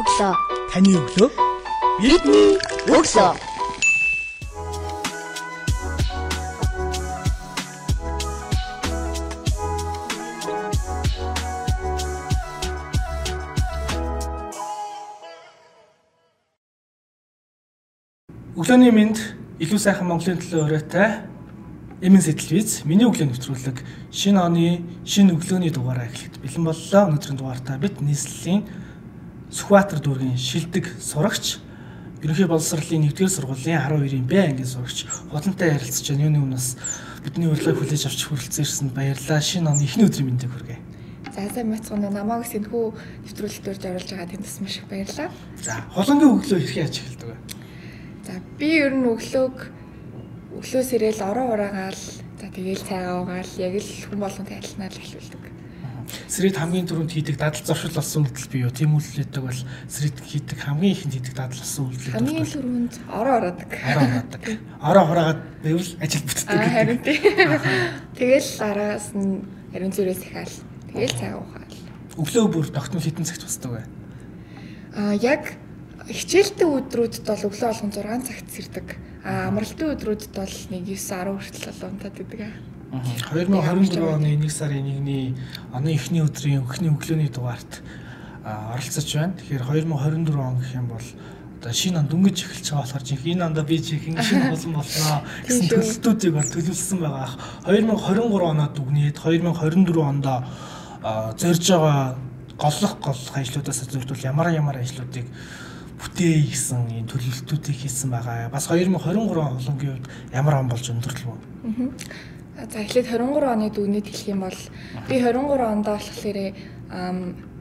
өглөө. Таны өглөө Бидний өглөө. өглөөний минь илүү сайхан Монголын төлөө өрөөтэй Эмэн сэтлвиз миний өглөө нэвтрүүлэг шинэ оны шинэ өглөөний дугаараа эхлэхэд бэлэн боллоо. Өнөөдрийн дугаартаа бид нийслэлийн Сүхбаатар дүүргийн шилдэг сурагч Ерөнхий боловсролын 1-р сургуулийн 12-ийн Б ангийн сурагч худалдантай ярилцж байгаа юуны өмнөөс бидний урилгыг хүлээж авч хүрэлцэн ирсэнд баярлалаа. Шинэ оны эхний өдрийн мэндийг хүргэе. За сайн мэцгэн намайг сэнхүү нэвтрүүлэлтээр зориулж байгаа тэндээс маш их баярлалаа. За, холонгийн өглөө хэрхэн яаж эхэлдэг вэ? За би ер нь өглөөг өглөө сэрэл орон ураагаал за тэгээл цайгаа угаал яг л хүн болгонтэй адилнаар л эхлүүлдэг. Сэрээд хамгийн түрүүнд хийдэг дадал зуршил болсон үйлдэл бий юу? Тийм үйлдэлдэг бол сэрээд хийдэг хамгийн ихэнд хийдэг дадал болсон үйлдэл. Хамгийн түрүүнд орон ураадаг. Ороо хураадаг. Ороо хураагаад байвал ажил бүтдэг. Харин тий. Тэгэл араас нь ариун зүрээс ихаал. Тэгэл цайгаа угаал. Өглөө бүр тогтмол хитэн цагт босдог бай. Аа яг хичээлтэй өдрүүдэд бол өглөө болгон 6 цагт сэрдэг. Аа амралтын өдрүүдэд бол 1 9 10 хүртэл унтаад идэг аа. 2024 оны 1 сарын 1-ний оны эхний өдрийн эхний өглөөний дугаарт оролцож байна. Тэгэхээр 2024 он гэх юм бол одоо шинэ он дөнгөж эхэлж байгаа болохоор жинх энэ ондоо би жинхэнэ шинэ болсон болсноо гэсэн төлөвлөлтүүдийг бол төлөвлөсөн байгаа. 2023 оноод дүгнээд 2024 онд а, зорж байгаа голлох голлох ажлуудаас зөвлөл ямар ямар ажлуудыг бүтээе гэсэн энэ төлөвлөлтүүдийг хийсэн байгаа. Бас 2023 холонгийн үед ямар он болж өндөрлөв? За эхлээд 23 оны дүгнэд хэлэх юм бол би 23 онд болохоор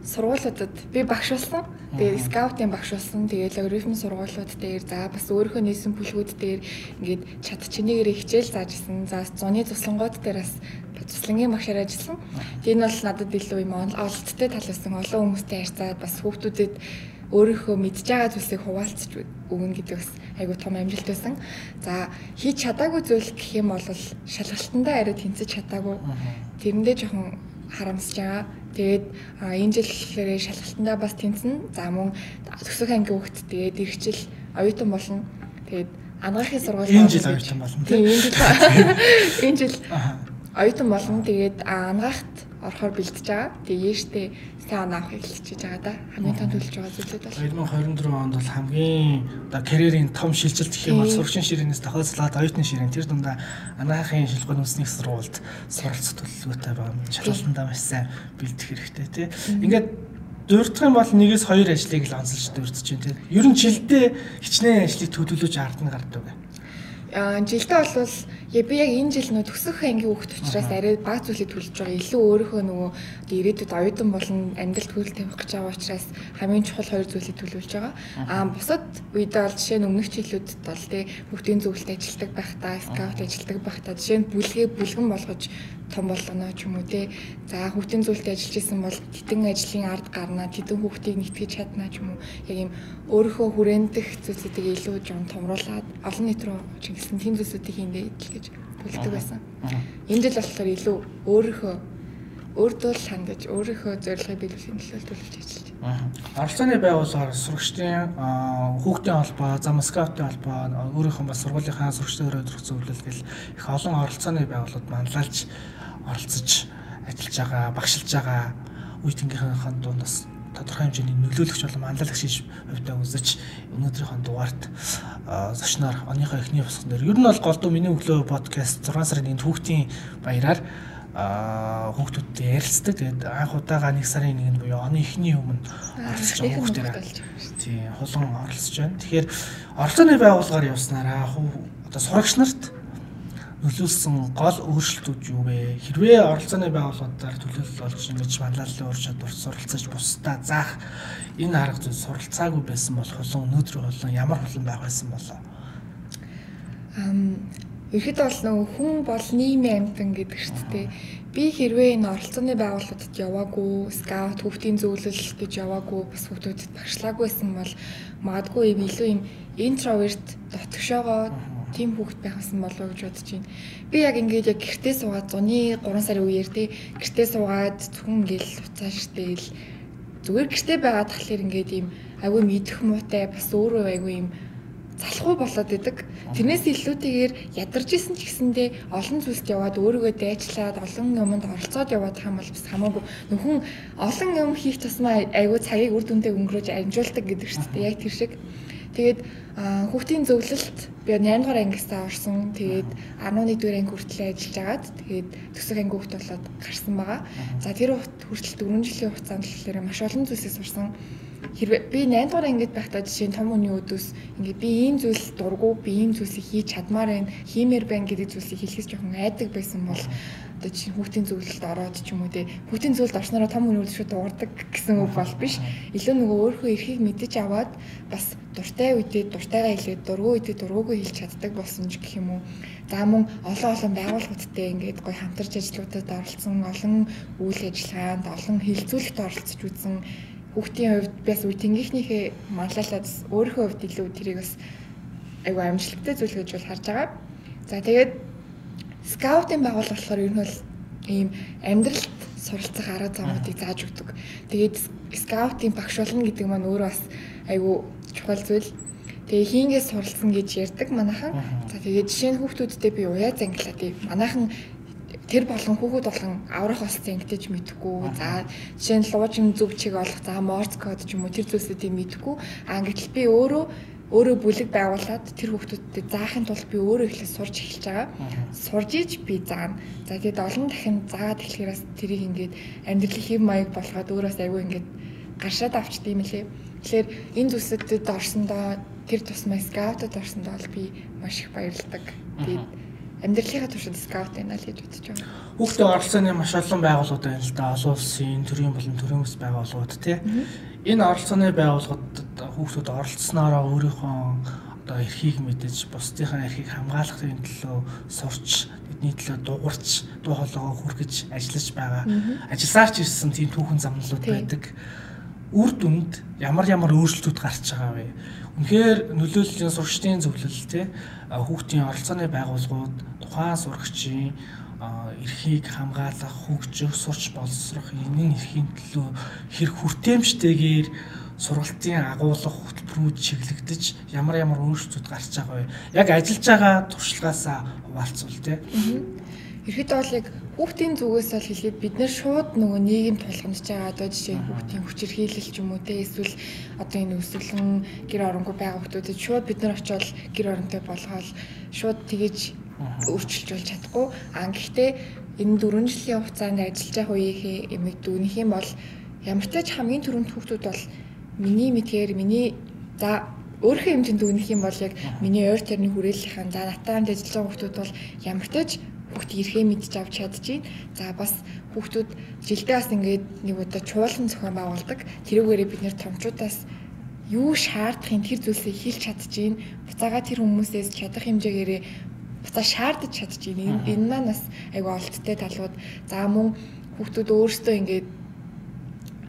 сургуулиудад би багш болсон. Тэгээд скаутын багш болсон. Тэгээд логарифм сургуулиуд дээр за бас өөрийнхөө нийсэн бүлгүүд дээр ингээд чад чинийгэр хичээл зааж исэн. За зуны туслангууд дээр бас туслангийн багшаар ажилласан. Тэгээд энэ бол надад илүү юм ололттой талаас нь олон хүмүүстэй харьцаад бас хүүхдүүдэд өөрийнхөө мэдж байгаа зүйлсийг хуваалцаж өгнө гэдэг бас айгуу том амжилт байсан. За хийж чадаагүй зүйл гэх юм бол шалгалтандаа арай тэнцэж чадаагүй. Тэрэндээ жоохон харамсаж байгаа. Тэгээд энэ жил гэхээр шалгалтандаа бас тэнцэн. За мөн төгсөх ангийн хүүхэд тэгээд ирчил оюутан болно. Тэгээд анагаахын сургууль Энэ жил оюутан болно, Тийм энэ жил энэ жил оюутан болно. Тэгээд а, анагаахт орохоор бэлдэж байгаа. Тэгээд ээжтэй сайн авах эхэлчихэж байгаа да. Хамгийн том төлөж байгаа зүйлүүд бол 2024 онд бол хамгийн одоо карьерийн том шилжилт гэх юм бол Тийм. сурагчийн ширээнээс тохиолцлоод оюутны ширээн тэр дундаа анагаахын шилгүүн үндэсний сургуульд суралцах төлөвлөгөөтэй байгаа. Шалгалтандаа маш сайн бэлдэх хэрэгтэй тий. Ингээд дурдах юм бол нэгээс хоёр ажлыг л онцолж дурдж байна тий. Ер нь жилдээ хичнээн ажлыг төлөвлөж ард нь гардаг. Аа жилдээ болвол я би яг энэ жил нөө төгсөх ангийн хүүхд учраас арай баг зүйлийг төлж байгаа. Илүү өөрийнхөө нөгөө ирээдүйд оюутан болон амьдралд хөл тавих гэж байгаа учраас хамгийн чухал хоёр зүйлийг төлөвлөж байгаа. Аа бусад үедээ бол жишээ нь өмнөх жилүүдэд бол тий хүүхдийн зөвлөлт ажилтдаг байхдаа, скаут ажилтдаг байхдаа жишээ нь бүлгээ бүлгэн болгож том болгоно ч юм уу тий. За хүүхдийн зөвлөлт ажиллаж исэн бол тэтэн ажлын ард гарна, тэтэн хүүхдийг нэтгэж чадна ч юм уу. Яг юм өөрийнхөө хүрэндэх зүйлсүүдийг илүү жон томруулад олон нийт рүү чиглэсэн тийм зүйлсүүдийг хийндэ идэл гэж төлдөг байсан. Энэ жил болохоор илүү өөрийнхөө өөртөө л хангаж өөрийнхөө зорилгыг биелүүлэхийн төлөө төлөвлөж ажиллаж байна. Оролцооны байгууллагаар сурагчдын хүүхдийн холбоо, зам скаутын холбоо, өөрийнхөө бас сургуулийнхаа сурагчдын өрөөдрөх зөвлөл гэл их олон оролцооны байгууллагууд манлайлж оролцож ажиллаж байгаа, багшилж байгаа үе тэнгийнхээ дундаас тодорхой хэмжээний нөлөөлөгч болон манлайлагч хийж хувьдаа үзэж өнөөдрийнхөө дугаарт аа, зочноор оныхоо эхний босгон дээр ер нь бол голдуу миний өглөө подкаст 6 сарын 1-нд хүүхдийн баяраар аа хүүхдүүдтэй ярилцдаг. Тэгээд анх удаага 1 сарын 1-нд буюу оны эхний өмнө оролцож байгаа хүүхдээр хүүхд болж байгаа шүү дээ. тий хулан оролцож байна. Тэгэхээр оролцооны байгууллагаар явснараа одоо сурагч нарт нөлөөлсөн гол өөрчлөлтүүд юу вэ? Хэрвээ оролцооны байгууллагуудаар төлөвлөл олж ингэж манлайллын ур чадвар суралцаж бусдаа заах энэ арга зүй суралцаагүй байсан бол хулан өнөөдөр хулан ямар хулан байх байсан болоо? Ам Ихэд бол нөгөө хүн бол нийгмийн амьтан гэдэг дээ. Би хэрвээ энэ оролцооны байгууллагуудад яваагүй, скаут хүүхдийн зөвлөл гэж яваагүй, бас хүүхдүүдэд багшлаагүйсэн бол магадгүй илүү юм интроверт дотгошоогоо тийм хүүхэд байхсан болов уу гэж бодож байна. Би яг ингээд яг гэртээ суугаад зуны 3 сарын үеэр тий гэртээ суугаад зөвхөн ингээл уцааш тэл зүгээр гэртээ байгаа тахлаар ингээд ийм аягүй мэдэх муутай бас өөрөө аягүй ийм залхуу болоод идэг. Тэрнээс илүүтэйгээр ядарч исэн ч гэсэндээ олон зүйлд яваад өөрийгөө дайчлаад олон юмд оролцоод яваад хаан бол бас хамаагүй нөхөн олон юм хийх тусмаа айгүй цагийг үр дүндээ өнгөрөөж амжуулдаг гэдэг шүү дээ. Яг тэр шиг. Тэгээд хүүхдийн зөвлөлт би 8 дугаар ангистаа орсон. Тэгээд 11 дугаар анги хүртэл ажиллаж агаад тэгээд төсөв анги хүүхд болоод гарсан байгаа. За тэр хүртэл 4 жилийн хугацаанд болохоор маш олон зүйлсээ сурсан хэрвээ би 8 дугаар ангид байхдаа жишээ нь том хүний өдөөс ингээ би ийм зүйлс дургу би ийм зүйлсийг хийж чадмаар байна хиймээр байна гэдэг зүйлсийг хэлэхээс жоохон айдаг байсан бол одоо чинь хүүхдийн зөвлөлд ороод ч юм уу те хүүхдийн зөвлөлд орснороо том хүний өдөөс шууд дуурдаг гэсэн үг бол биш. Илүү нөгөө өөрийнхөө эрхийг мэдэж аваад бас дуртай үедээ дуртайгаа хэлээд дургүй үедээ дургүйгүй хэлж чаддаг болсон ч гэх юм уу. За мөн олон олон байгууллагуудтай ингээд гоё хамтарч ажлуудад оролцсон, олон үйл ажиллагаанд, олон хилцүүлэгт оролцож үзсэн. Хүүхдийн хувьд бас үе тэнгийнхнийхээ манлайлаад өөрийнхөө хувьд илүү тэрийг бас айгүй амжилттай зүйл гэж бол харж байгаа. За тэгээд скаутын байгууллага болохоор ер нь бол ийм амьдралд суралцах арга замуудыг зааж өгдөг. Тэгээд скаутын багш болно гэдэг маань өөрөө бас айгүй чухал зүйл. Тэгээ хингээс суралцсан гэж ярьдаг манайхан. За тэгээд жишээ нь хүүхдүүдтэй би уяа зангилаа. Тий манайхан тэр болгон хүүхэд болгон аврах болсон ингэж мэдэхгүй. За жишээ нь луужин зүг чиг олох за морс код ч юм уу тэр зүйлсүүдийг мэдэхгүй. А гэтэл би өөрөө өөрөө бүлэг байгуулад тэр хүүхдүүдэд заахын тулд би өөрөө ихлэ сурж эхэлж байгаа. Сурж иж би заана. За тэгээд олон дахин заагаад эхлэхээс тэрийг ингээд амьдралын хэв маяг болгоод өөрөөс аягүй ингээд гаршаад авчт юм лээ. Тэгэхээр энэ зүйлсүүдэд орсондоо тэр тусмаа скаутад орсондоо би маш их баярлагдав. Тэгээд амьдралынхаа туршид скаут байна л гэж бодож байгаа. Хүүхдээ оролцооны маш олон байгууллагууд байна л да. Олон улсын төрийн болон төрийн ус байгууллагууд тий. Энэ оролцооны байгууллагуудад хүүхдүүд оролцсноороо өөрийнхөө одоо эрхийг мэдэж бусдынхаа эрхийг хамгаалахын төлөө сурч тэдний төлөө дуурч дуу хоолойгоо хүргэж ажиллаж байгаа. Ажилласаарч ирсэн тийм түүхэн замналууд байдаг. Үр дүнд ямар ямар өөрчлөлтүүд гарч байгаа вэ? Үнэхээр нөлөөллийн сурчдын зөвлөл тий хүүхдийн оролцооны байгууллагууд тухайн сурагчийн эрхийг хамгаалах, хөгжих, сурч боловсрох энийн эрхийн төлөө хэрэг хүртээмжтэйгээр сургалтын агуулгах хөтөлбөрүүд чиглэгдэж ямар ямар өөрчлөлтүүд гарч байгаа вэ? Яг ажиллаж байгаа туршлагаасаа хуваалцвал тий. Ерхэд бол яг хүүхдийн зүгээс бол хэлээд бид нэр шууд нөгөө нийгэм тулгамдж байгаа одоо жишээ хүүхдийн хүчирхийлэл ч юм уу те эсвэл одоо энэ өсвөлэн гэр оронгүй байгаа хүүхдүүдэд шууд бид нар очиод гэр оронтой болгоод шууд тэгэж өөрчилж болж чадахгүй. А гэхдээ энэ 4 жилийн хугацаанд ажиллаж байгаа үеийнхээ эмэг дүүнийх юм бол ямар ч тач хамгийн түрүүнд хүүхдүүд бол миний мэдгээр миний за өөрийнхөө хэмжээнд дүгнэх юм бол яг миний ойр тэрний хүрээллийнхэн за натаа хамт ажиллаж байгаа хүмүүс бол ямар ч тач хүүхд ирэхээ мэдж авч чадчихээн. За бас хүүхдүүд жилдээ бас ингээд нэг удаа чуулган зохион байгуулдаг. Тэрүүгээрээ бид нэр томчуудаас юу шаардахын тэр зүйлсийг хэлж чадчихээн. Буцаага тэр хүмүүсээс чадах хэмжээгээрээ буцаа шаардаж чадчихээн. Энэ маань бас айгүй олдтой талууд. За мөн хүүхдүүд өөрсдөө ингээд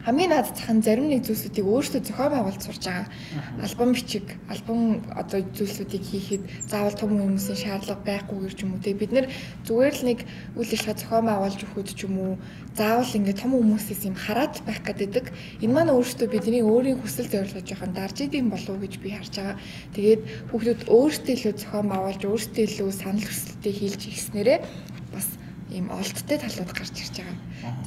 хамгийн наад зах нь зарим нэг зүйлсүүдийг өөртөө зохион байгуулж сурж байгаа. Альбом бичиг, альбом одоо зүйлсүүдийг хийхэд заавал том хүмүүсийн шаардлага байхгүйгээр ч юм уу те бид нэр зүгээр л нэг үйл ажиллагаа зохион байгуулж өгөхөд ч юм уу заавал ингээд том хүмүүсээс юм хараад байх гэдэг. Энэ маань өөртөө бидний өөрийн хүсэл зорилгоо жоохон дарж идэм болов уу гэж би харж байгаа. Тэгээд хүүхдүүд өөртөө илүү зохион байгуулж өөртөө илүү санал хүсэлтээ хийлж ихснээрээ бас ийм олдтой талууд гарч ирж байгаа.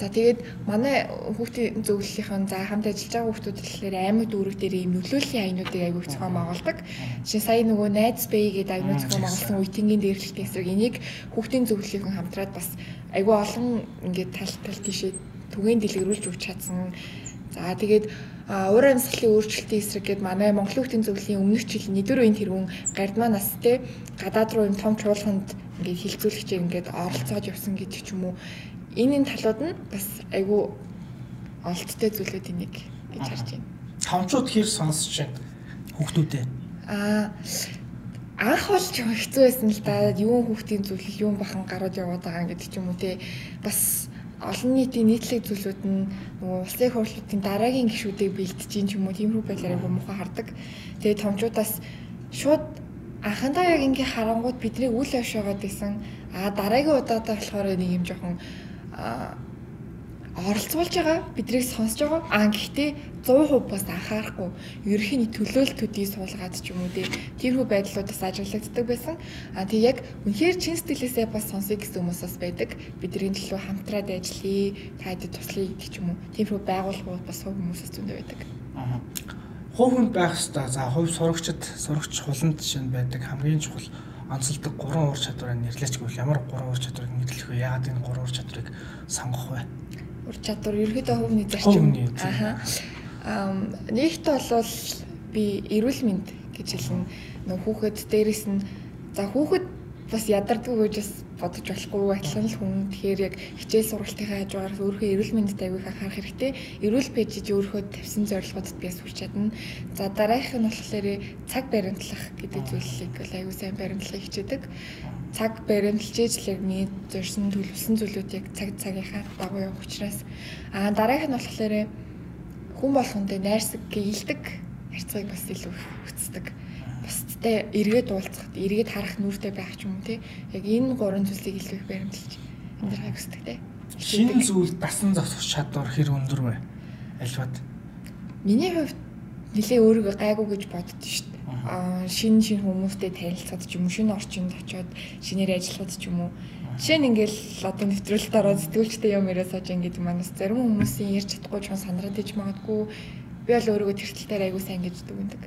За тэгээд манай хүүхдийн зөвлөлийнхэн за хамт ажиллаж байгаа хүүхдүүд болохоор аймаг дүүрэг дээр ийм нөлөөллийн аянуудыг аягүй зохион байгуулдаг. Жишээ сая нөгөө найз бэй гэдэг аянууд зохион байгуулсан үеийнгийн дээрлэлтийн эсрэг энийг хүүхдийн зөвлөлийнхэн хамтраад бас аягүй олон ингээд тал тал тийшээ түгээн дэлгэрүүлж өгч чадсан. За тэгээд уур амьсгалын өөрчлөлтийн эсрэг гээд манай Монголын хүүхдийн зөвлөлийн өмнөх жил нийтвэр үеийн тэргүүн гардмаа нас те гадаад руу юм том чуулганд ингээд хилцүүлэгчээр ингээд оролцоод явсан гэдэг ч юм уу. Энэ энэ талууд нь бас айгүй олдтой зүйлүүд энийг гэж харж байна. Томчууд хэр сонсож байна хүүхдүүдээ? Аа анх бол ч хэцүү байсан л да. Юу хүүхдийн зүйлэл юу бахан гарууд яваад байгаа гэдэг ч юм уу те. Бас олон нийтийн нийтлэг зүйлүүд нь нөгөө улсын хурлуудын дараагийн гишүүдийг бэлдэж чинь ч юм уу тиймэрхүү байдлаар айгүй муухай хардаг. Тэгээ томчуудаас шууд анхандаа яг ингээ харангууд бидний үл авшаагаад байсан. А дараагийн удаадаа болохоор нэг юм жоохон оролцуулж байгаа биднийг сонсож байгаа аа гэхдээ 100% бас анхаарахгүй ерөнхийний төлөөлтүүдийг суулгаад ч юм уу тиймэрхүү байдлуудаас ажиглагддаг байсан. А тэг яг үнэхээр чин сэтгэлээсээ бас сонсъё гэсэн хүмүүс бас байдаг. Бидний төлөө хамтраад ажиллая, таад туслая гэх ч юм уу. Тиймэрхүү байгууллагууд бас хувь хүмүүсээс зөндөө байдаг. Аа. Хувь хүнд байх хэвээр за хувь сурагчид, сурагч хуланд нь байдаг хамгийн чухал онцлдог гурван ур чадварыг нэрлэж гэвэл ямар гурван ур чадварыг нэрлэх вэ? Яагаад энэ гурван ур чадварыг сонгох вэ? ур чадвар ерөөдөө хувийн зарчим. Аха. Аа нэгт болвол би эрүүл мэнд гэж хэлнэ. Нөх хүүхэд дээрэс нь за хүүхэд бас ядардгүй гэж бас бодож болохгүй адилхан л хүн. Тэгэхээр яг хичээл сургалтынхаа хажуугаар өөрийнхөө эрүүл мэндэд аягүй анхаарах хэрэгтэй. Эрүүл пэйжиж өөрийнхөө тавьсан зорилгуудад би сурч чадна. За дараагийнх нь болохоор цаг баримтлах гэдэг зүйлийг бол аягүй сайн баримтлахыг хичээдэг цаг баримталж ижлэг миний зорьсон төлөвлөсөн зүйлүүдийг цаг цагийнхаа дагуу явах учраас аа дараагийнх нь болохоор хүн болгондөө найрсаг гээлдэг харьцааг бас илүү хүсдэг. Бусдтай эргээд уулзахад эргээд харах нүртэй байх ч юм тий. Яг энэ гурван зүйлсийг илүү их баримталж амьдрахыг хүсдэг тий. Шинэ зүйл дасан зогсох чадвар хэр өндөр вэ? Альваад. Миний хувьд нэлээ өөрийгөө гайгүй гэж боддоо шүү дээ шин шин хүмүүстэй танилцаад ч юм уу шинэ орчинд очиод шинээр ажиллахад ч юм уу жишээ нь ингээл одоо нэвтрүүлэлт ороод сэтгүүлчтэй юм яриа сууж ингээд манаас зарим хүмүүсийн ярьж чадахгүй ч сандраад иж магадгүй би бол өөрийгөө тэртэлтэй айгуу сайн гэж дүгнэдэг.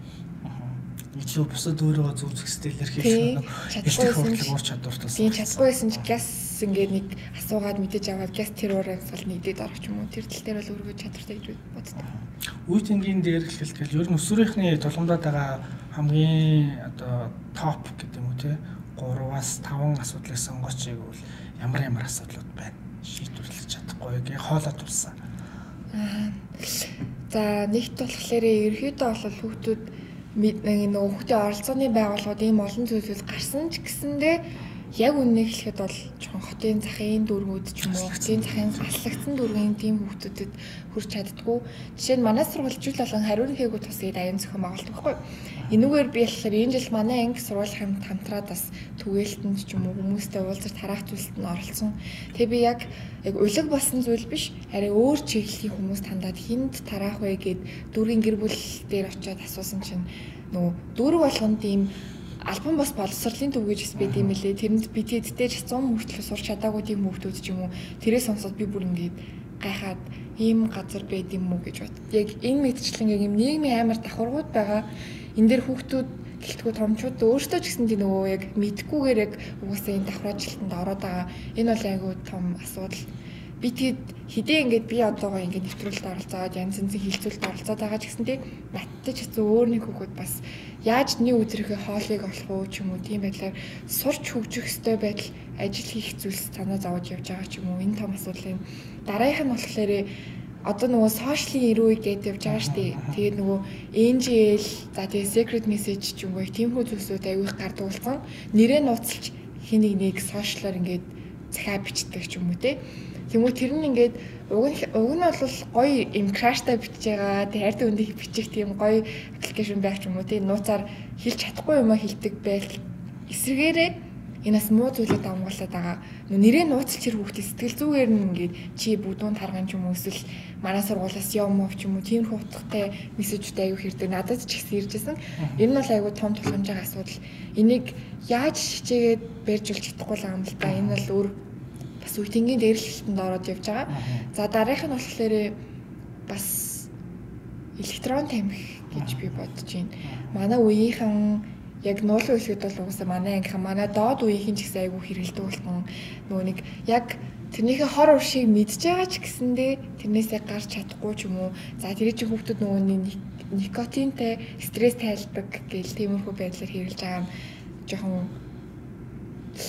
Илүү бусад өөрийгөө зөв зөвхөстэй илэрхийлэх чадахгүй хүртэл уур чадвартай. Тийм чадахгүйсэн ч гяс ингээд нэг асуугаад мэдээж аваад гяс тэр уураас бол нэгдээд орох юм уу тэр тал дээр бол өөрийгөө чадвартай гэж боддог. Үе тэнгийн дээр хэлтэл ер нь өсвөрийнхний тулгамдаад байгаа хамгийн одоо топ гэдэг юм уу те 3-аас 5 асуудлыг сонгооч гэвэл ямар ямар асуудлууд байна шийдвэрлэж чадахгүй гээ хоолой тулсан. За нэгт болохоор ерөөхдөө бол хүүхдүүд нөгөө хүүхдийн оролцооны байгууллагууд ийм олон зүйлүүд гарсан ч гэсэндээ яг үннийг хэлэхэд бол жоохон хотын захын дүүргүүд ч юм уу хотын захын аллагдсан дүүргийн тийм хүүхдүүдэд хүрч чаддгүй. Жишээ нь манай сургууль жил болгон хариун хийгүү тусгыг аян зохион байгуулдаг байхгүй. Энүүгээр би болохоор энэ жил манай анги сургууль хамт хамтраад бас түгээлтэнд ч юм уу хүмүүстэй уулзалт тараах зүйлсэд нь оролцсон. Тэгээ би яг яг улиг болсон зүйл биш арай өөр чиглэлийн хүмүүс тандаад хинд тараах вэ гэд дүүргийн гэр бүл дээр очиод асуусан чинь нөгөө дүүрэг болгонд ийм альбом бас боловсролын төв гэж байд юм лээ. Тэрэнд би тэдтэй ч 100 мөртлөө сурч чадаагүй тийм хүмүүс ч юм уу. Тэрээс сонсоод би бүр ингээд гайхаад ийм газар байд юм уу гэж бод. Яг энэ мэдчлэн яг юм нийгмийн амар давхаргууд байгаа. Энд дээр хүүхдүүд гэлтгүү томчууд өөрсдөө ч гэсэн тийм нөгөө яг мэдхгүйгээр яг угаасаа энэ давхраачлалтанд ороод байгаа. Энэ бол айгүй том асуудал. Би тэгэд хідээ ингээд би одоогоо ингээд нэвтрүүлэлт оролцоод янз янзын хилцүүлэлт оролцоод байгаа ч гэсэн тийм надтай ч гэсэн өөр нэг хүүхэд бас яаж нэг өдрийнхөө хоолыг олох уу ч юм уу тийм байдлаар сурч хөгжих ёстой байдал ажил хийх зүйлс санаа зовж явж байгаа ч юм уу. Энэ том асуудал юм дараагийнх нь болохоор одоо нөгөө сошиалын ирүү гэдэг явж байгаа шүү дээ. Тэгээд нөгөө NGL за тэгээд secret message ч юм уу тиймхүү зүйлсүүд аягүй гард уулзсан. Нэрээ нууцлж хин нэг сошиалаар ингээд захиа бичдэг ч юм уу те. Тэмүүл тэр нь ингээд уг нь уг нь бол гоё им краштай бичиж байгаа. Тэг ард өндийг бичих тийм гоё аппликейшн байх ч юм уу тийм нууцаар хэлж чадахгүй юм а хэлдэг байл эсвэргээрээ энэ бас муу зүйлүүд амгуулад байгаа. Нэрээ нууцлж хэр хүүхдээ сэтгэл зүгээр нь ингээд чи бүдүүн тарган ч юм уу эсвэл манай сургуулиас юм уу ч юм уу тиймэрхүү утгатай мессежүүд аягүй хэрдэг. Надад ч ихсэн иржсэн. Энэ нь бол аягүй том тулгамж байгаа асуудал. Энийг яаж хичээгээд барьж үлж чадахгүй л юм л да. Энэ бол өөр бас үйтэнгийн дээрлэлтэнд ороод явж байгаа. За дараагийнх нь болохоор бас электрон тамхи гэж би бодож байна. Манай үеийнхэн яг нуулын үлгэд бол угаасаа манай ангихан манай доод үеийнхэн ч гэсэн айгүй хэрэгэлдэг болсон. Нөгөө нэг яг тэрнийхээ хор уршийг мэдж байгаа ч гэсэндээ тэрнээсээ гарч чадахгүй ч юм уу. За тэр чинь хүүхдүүд нөгөө никотинтай стресс тайлдаг гэл тиймэрхүү байдлаар хэрэгжилж байгаа юм жоохон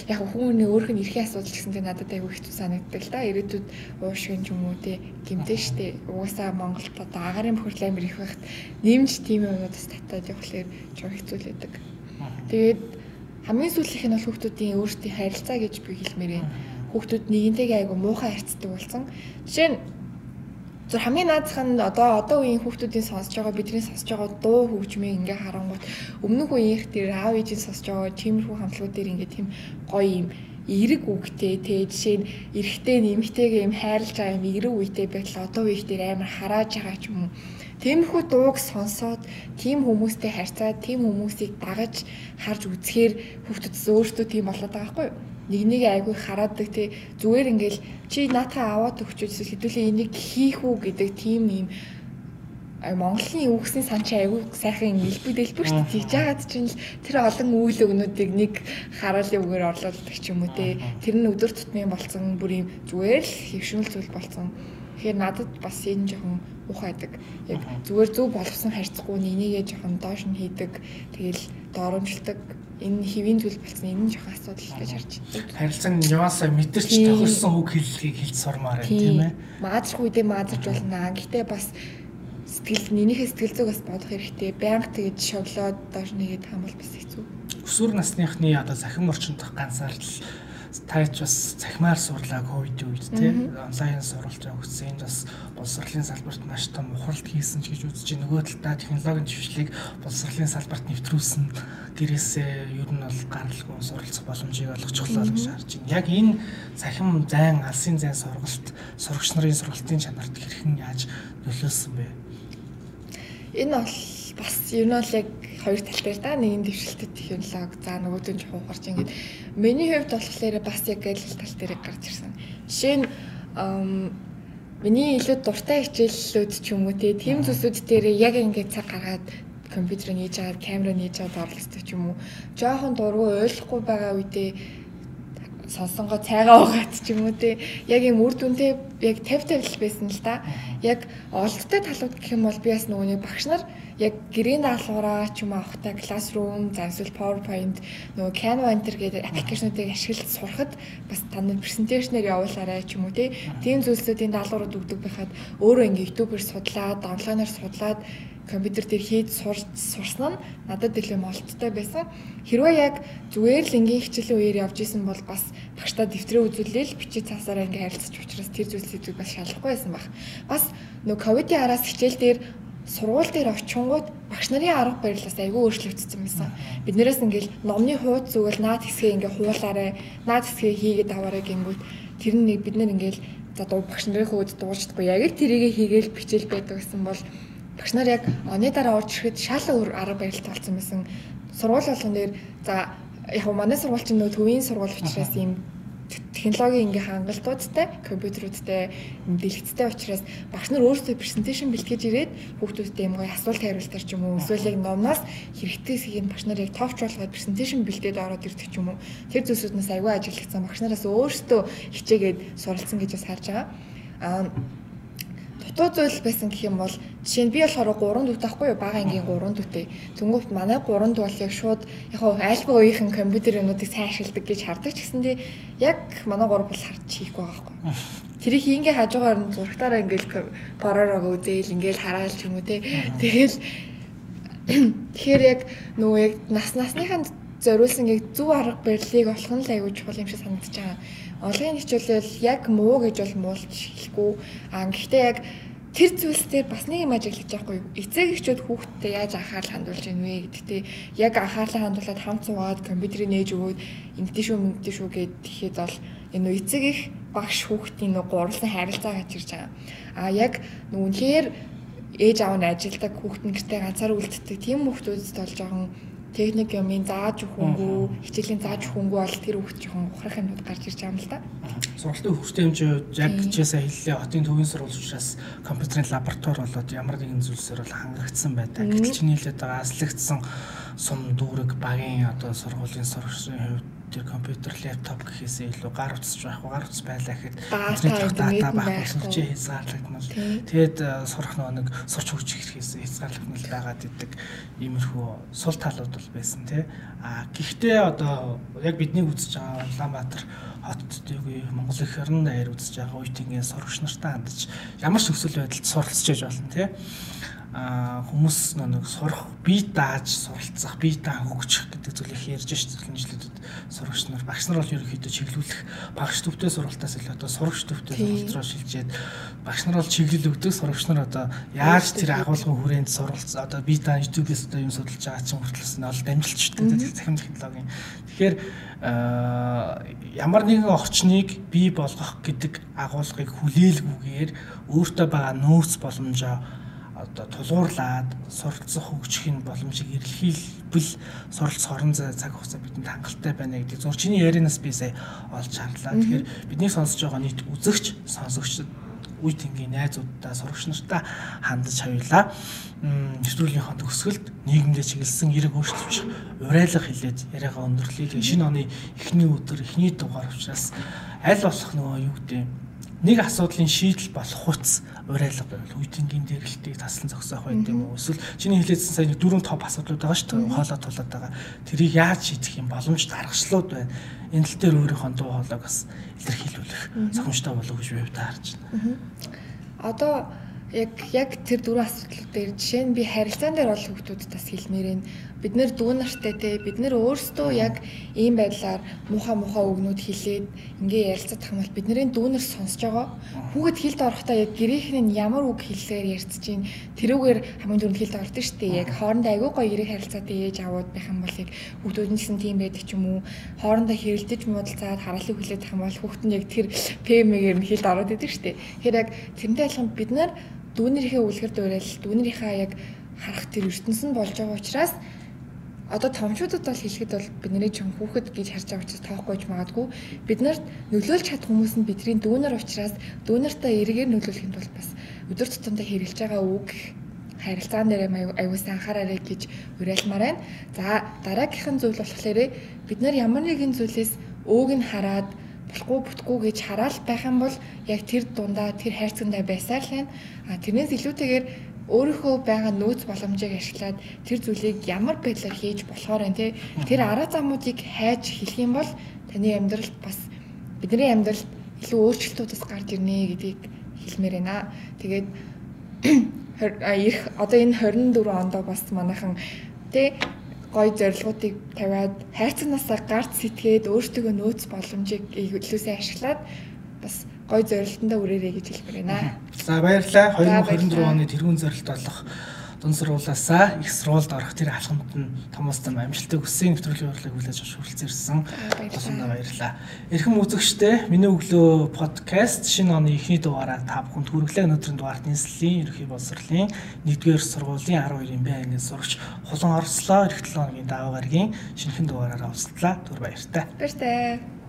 яг хүмүүний өөрх нь эрхийн асуудал гэсэн чинь надад айгүй хэцүү санагддаг л да. Ирээдүйд уушгин ч юм уу те гимтэй штэ. Угаасаа Монголд одоо агарын бохирдол амир их байхад нэмж тийм юмудаас татаад явахлаар жоо хэцүү л байдаг. Тэгээд хамгийн сүүлийнх нь бол хүүхдүүдийн өөрсдийн харилцаа гэж би хэлмээр байна. Хүүхдүүд нэгнтэйгээ айгүй муухай харьцдаг болсон. Жишээ нь зөв хамгийн наадах нь одоо одоо үеийн хүүхдүүдийн сонсож байгаа бидний сонсож байгаа дуу хөгжмийг ингээ харангуут өмнөх үеийнх дээр аав ээжийн сонсож байгаа тиймэрхүү хамтлагууд дээр ингээ тийм гоё юм эерэг үгтэй те жишээ нь эрэгтэй нэмэгтэйгээ юм хайрлаж байгаа юм эерэг үетэй байтал одоо үеих дээр амар харааж байгаа ч юм уу Тиймэрхүү дууг сонсоод тийм хүмүүстэй харьцаад тийм хүмүүсийг дагаж харж үзэхээр хүүхдүүд өөртөө тийм болоод байгаа байхгүй юу? Нэг нэг айгүй хараадаг тий зүгээр ингээл чи наатаа аваад өгчөөс хэдүүлээ энийг хийх үү гэдэг тийм юм Монголын үгсийн сан чи айгүй сайхан нэлбэг дэлбэр шүү дээ. Тэгж яагаад чинь тэр олон үйл өгнүүдийг нэг хараалын үгээр орлуулдаг ч юм уу те. Тэр нь өдөр тутмын болцсон бүр юм зүгээр л хөвшмөл зүйл болцсон. Тэгэхээр надад бас энэ жоохон ухаадаг. Яг зүгээр зөв боловсон харьцахгүй нэгнийгээ жоохон доош нь хийдэг. Тэгэл доромжилдаг энэ хэвийн зүйл болсон энэ жоохон асуудал гэж харж байна. Харилцан нюансаа мэдэрч тохирсон үг хэллэгийг хэлж сурмаар байна тийм ээ. Маазрах үедээ маазарч болно. Гэхдээ бас сэтгэл нэнийхээ сэтгэл зүг бас бодох хэрэгтэй. Байнга тэгж шоглоод доош нэгээд хамбал бас хэцүү. Өсвөр насныхны одоо захим орчинд ганцаарл таач бас цахимаар сурлааг хойд үед тий онлайн сурвалж өгсөн энэ бас боловсролын салбарт маш том ухралт хийсэн ч гэж үзэж байна. Нөгөө талдаа технологийн дэвшлийг боловсролын салбарт нэвтрүүлсэн гэрээсээ ер нь бол гаралгүй суралцах боломжийг олгочихлоо гэж харж байна. Яг энэ цахим зайн алсын зайн сургалт сурагч нарын сургалтын чанарт хэрхэн яаж нөлөөлсөн бэ? Энэ бол бас ер нь бол яг хоёр тал дээр да нэг нь дэвшилтэд технологи за нөгөөдөө нь жоохон гарч ингээд. Миний хувьд болохоор бас яг аль тал дээр гарч ирсэн. Жишээ нь миний илүү дуртай хичээллүүд ч юм уу тийм зүйлсүүд дээр яг ингээд цаг гаргаад компьютер нээж аваад камера нээж аваад орлогчтой ч юм уу. Жоохон дургу ойлгохгүй байгаа үедээ сонсонгоо цайгаа угаад ч юм уу те яг юм үр дүнтэй яг 50 50 л байсан л да. Яг олдтой талууд гэх юм бол би бас нөгөө багш нар яг гэрээний даалгавраа ч юм авахтай classroom, за эсвэл PowerPoint нөгөө Canva enter гэдэг аппликейшнуудыг ашиглаж сурахад бас таны презентацнээр явуулаарай ч юм уу те. Тийм зүйлсүүдийн даалгаврууд өгдөг байхад өөрөө ингээ YouTube-ээр судлаад, онлайнаар судлаад компьютер дээр хийж сурсан нь надад илүү молттой байсан. Хэрвээ яг зүгээр л ингийн хичээлийн үеэр явж исэн бол бас багштай дэвтрээ үзүүлээл бичиж цаасаараа ингээ харилцаж учраас тэр зүйлсийг бас шалахгүй байсан баг. Бас нөө ковидын араас хичээл дээр сургууль дээр очингууд багш нарын арга барилаас айгүй өөрчлөгдсөн байсан. Биднээс ингээл номны хуудас зүгэл наад хэсгээ ингээ хуулаарай, наад хэсгээ хийгээд аваарай гингүүт тэр нэг бид нэр ингээл за дуу багш нарын хөөд дуулждаггүй яг тэрийгэ хийгээл бичээл байдаг гэсэн бол багш нар яг оны дараа орж ирэхэд шал өөр арга барилт болсон байсан. Сургууль болгон дээр за яг манай сургууль чинь нөө төвийн сургууль учраас ийм технологийн ингээ хангалтуудтай, компьютеруудтай, дэлгэцтэй учраас багш нар өөрсдөө презентацийн бэлтгэж ирээд хүүхдүүдтэй юм гоё асуулт хариултаар ч юм уу эсвэл яг номноос хэрэгтэйсгийг багш нар яг товч болгоод презентацийн бэлдээд ороод ирдэг ч юм уу. Тэр зүйлсүүднээс аягүй ажиглагдсан багш нараас өөрсдөө хичээгээд суралцсан гэж бас харж байгаа. Аа дутуу зүйл байсан гэх юм бол жишээ нь би болохоор 3 дүүтэй байхгүй юу бага ангийн 3 дүүтэй. Тэнгүүт манай 3 дүү бол яг шууд яг альбаг үеийнхэн компьютер юмнуудыг сайн ашигладаг гэж хардаг ч гэсэндээ яг манай 3 бол харж хийхгүй байгаа байхгүй. Тэрийг ингээ хажуугаар нь зургатаараа ингээл поророг үзээл ингээл хараал ч юм уу те. Тэгэл тэгэхээр яг нөгөө яг нас насныханд зориулсан яг зөв арга барилыг олох нь л аягүй чухал юм шиг санагдаж байгаа. Онгын хичээлэл яг муу гэж бол муулж хэлэхгүй. Аа гэхдээ яг тэр зүйлс дээр бас нэг юм ажиглаж байгаа хгүй. Эцэг эхчүүд хүүхдтэй яаж анхаарал хандуулж ийн вэ гэдэгтээ яг анхаарлаа хандуулаад хамт суугаад компьютерийг нээж өгөөд ингэдэж шүү ингэдэж шүү гэхэд бол энэ эцэг их багш хүүхдийн нэг гурлан харилцаа гэж ирж байгаа. А яг нүнхээр ээж аав нь ажилдаг хүүхд нь гэртээ ганцаар үлддэг тийм хүүхдүүдэд бол жоохон техник юмын зааж өгөхөнгүү, хичээлийн зааж өгөхөнгүү бол тэр хүүхд жоохон ухрах юмуд гарч ирж байгаа юм л да. Сургалтын хөгжлийн хэмжээ яг чийсээ хэллээ хотын төвийн сургууль учраас компьютерийн лаборатори болоод ямар нэгэн зүйлсээр бол хангагдсан байдаг. Гэтэл чиний хэлээд байгаа аслагдсан сум дүүрэг багийн одоо сургуулийн сурагчдын хувьд тэр компьютер лаптоп гэхээсээ илүү гар утасч байхгүй гар утас байлаа гэхэд интернет дата байхгүй чи хязгаарлагдмал. Тэгэд э, сурах нэг сурч хөгж хэрэгээс хязгаарлагдмал байгаад идэг иймэрхүү сул талууд бол байсан тий. А гэхдээ одоо яг бидний үзэж байгаа Улаанбаатар хотод үгүй Монгол их орон даяар үзэж байгаа үеийнгийн сурагч нартай хандаж ямар ч нөхцөл байдалд суралцж яж болно тий хүмүүс нэг сурах, бие дааж суралцах, бие даан хөгжих гэдэг зүйлийг ярьж шүү дээ. Жилүүдэд сурагч нар, багш нар бол ерөнхийдөө чиглүүлэх багш төвтэй сургалтаас илүү одоо сурагч төвтэй сургалт руу шилжээд багш нар бол чиглэл өгдөг, сурагч нар одоо яаж тэр агуулгын хүрээнд суралц одоо бие даан YouTube-ээс одоо юм судалж байгаа чинь хүртэлс нь бол дамжилчтэй захим технологийн. Тэгэхээр ямар нэгэн орчныг бий болгох гэдэг агуулгыг хүлээлгүйгээр өөртөө байгаа нөөц боломжоо одоо тулгуурлаад суралцах хөгжихийн боломжийг эрэлхийлбэл суралц хорон зай цаг хугацаа бидэнд хангалттай байна гэдэг зур чиний ярианаас би сая олж харлаа. Тэгэхээр бидний сонсож байгаа нийт үзэгч, сонсогчд үе тэнгийн найзуудтай сурагч нартай хандаж хавилаа. Нэвтрүүлгийнхаа төгсгөлд нийгэмдээ чиглэсэн эрэг өөрчлөлт урайлга хилээд яриагаа өндөрлөе. Шинэ оны эхний өдөр, эхний дугаар учраас аль болох нөгөө юу гэдэг нэг асуудлын шийдэл болох хуц урайлга байвал үеийнгийн дээрэлтийг таслан зогсоох байд юм уу? Эсвэл чиний хэлээдсэн сая дөрөв топ асуудлууд байгаа шүү дээ. Хоолой тулаад байгаа. Тэрийг яаж шийдэх юм? Боломж даргачлууд байна. Энэ тал дээр өөрийнхөө дуу хоолойг бас илэрхийлүүлэх зохимжтой болов гэж би таарч байна. Одоо яг яг тэр дөрвөн асуудал дээр жишээ нь би харилцаан дээр бол хүмүүсд бас хэлмээр байна. Бид нэр дүү нартай те бид нэр өөрсдөө яг ийм байдлаар муха муха өгнүүд хэлээд ингээ ярилцах юм бол бидний дүүнэр сонсож байгаа. Хүүхэд хилд орохдоо яг гэрийнхэн нь ямар үг хэллээр ярьцж чинь тэрүүгээр хамгийн түрүүнд хилд ордог дээ. Яг хоорондоо айгүй гоё эрэг харилцаатай ээж аваад байх юм бол яг хүүхдүүд нь гэсэн тийм байдаг ч юм уу? Хоорондоо хэрэлдэж муудалцаад хараалыг хүлээж авах юм бол хүүхэд нь яг тэр ПМ-ээр нь хилд ороод идэг дээ. Тэгэхээр яг тэрнтэй адилхан бид нар дүүнэрийнхээ үлгэр дуурайл дүүнэрийнхээ яг харах тэр ертөнц нь болж байгаа учраас одоо томчуудад бол хэлэхэд бол бидний ч хүүхэд гэж харж байгаа учраас тоохгүй ч магадгүй бид нарт нөлөөлж чадах хүмүүс нь бидний дүүнер учраас дүүнертэй эргээр нөлөөлөхийн тулд бас өдөр тутамдаа хэрэгжилж байгаа үг харилцаан дээр аюулсан анхаараарай гэж уриалмаар байна. За дараагийнх зүйл болохоор бид нар ямар нэгэн зүйлээс өөг нь хараад болохгүй бүтггүй гэж хараал байх юм бол яг тэр дундаа тэр хайрцагтай байсаар л байна. А тэрнээс илүүтэйгээр өөрийнхөө байгаа нөөц боломжийг ашиглаад тэр зүйлийг ямар байдлаар хийж болохоор вэ те тэр арга замуудыг хайж хэлэх юм бол таны амьдралд бас бидний амьдралд илүү өөрчлөлтүүдс гарч ирнэ гэдгийг хэлмээр байна. Тэгээд их одоо энэ 24 онд бас манайхан тэ гой зорилгоодыг тавиад хайцнаасаа гарт сэтгээд өөртөө нөөц боломжийг илүүсээ ашиглаад бас гой зорилтондоо үрээрэй гэж хэлмээр байна. За баярлалаа. 2024 оны тэргуун зорилт болох дунд сургуулаасаа их сургуульд орох тэр алхамд нь томоостой амжилтыг хүссэн нэвтрүүлгийн урлагийг хүлээж авч хүрэлцээрсэн. Басандаа баярлалаа. Эрхэм үзэгчдээ миний өглөө подкаст шинэ оны эхний дугаараа та бүхэнд хүргэлээ. Өнөөдрийн дугаарт нийслэлийн ерхий боловсролын 1-р сургуулийн 12-ын бай ангид сурагч Хулан Орслоо эх 7 хоногийн даваа гарагийн шинэхэн дугаараараа уулзлаа. Түр баяртай. Баяртай.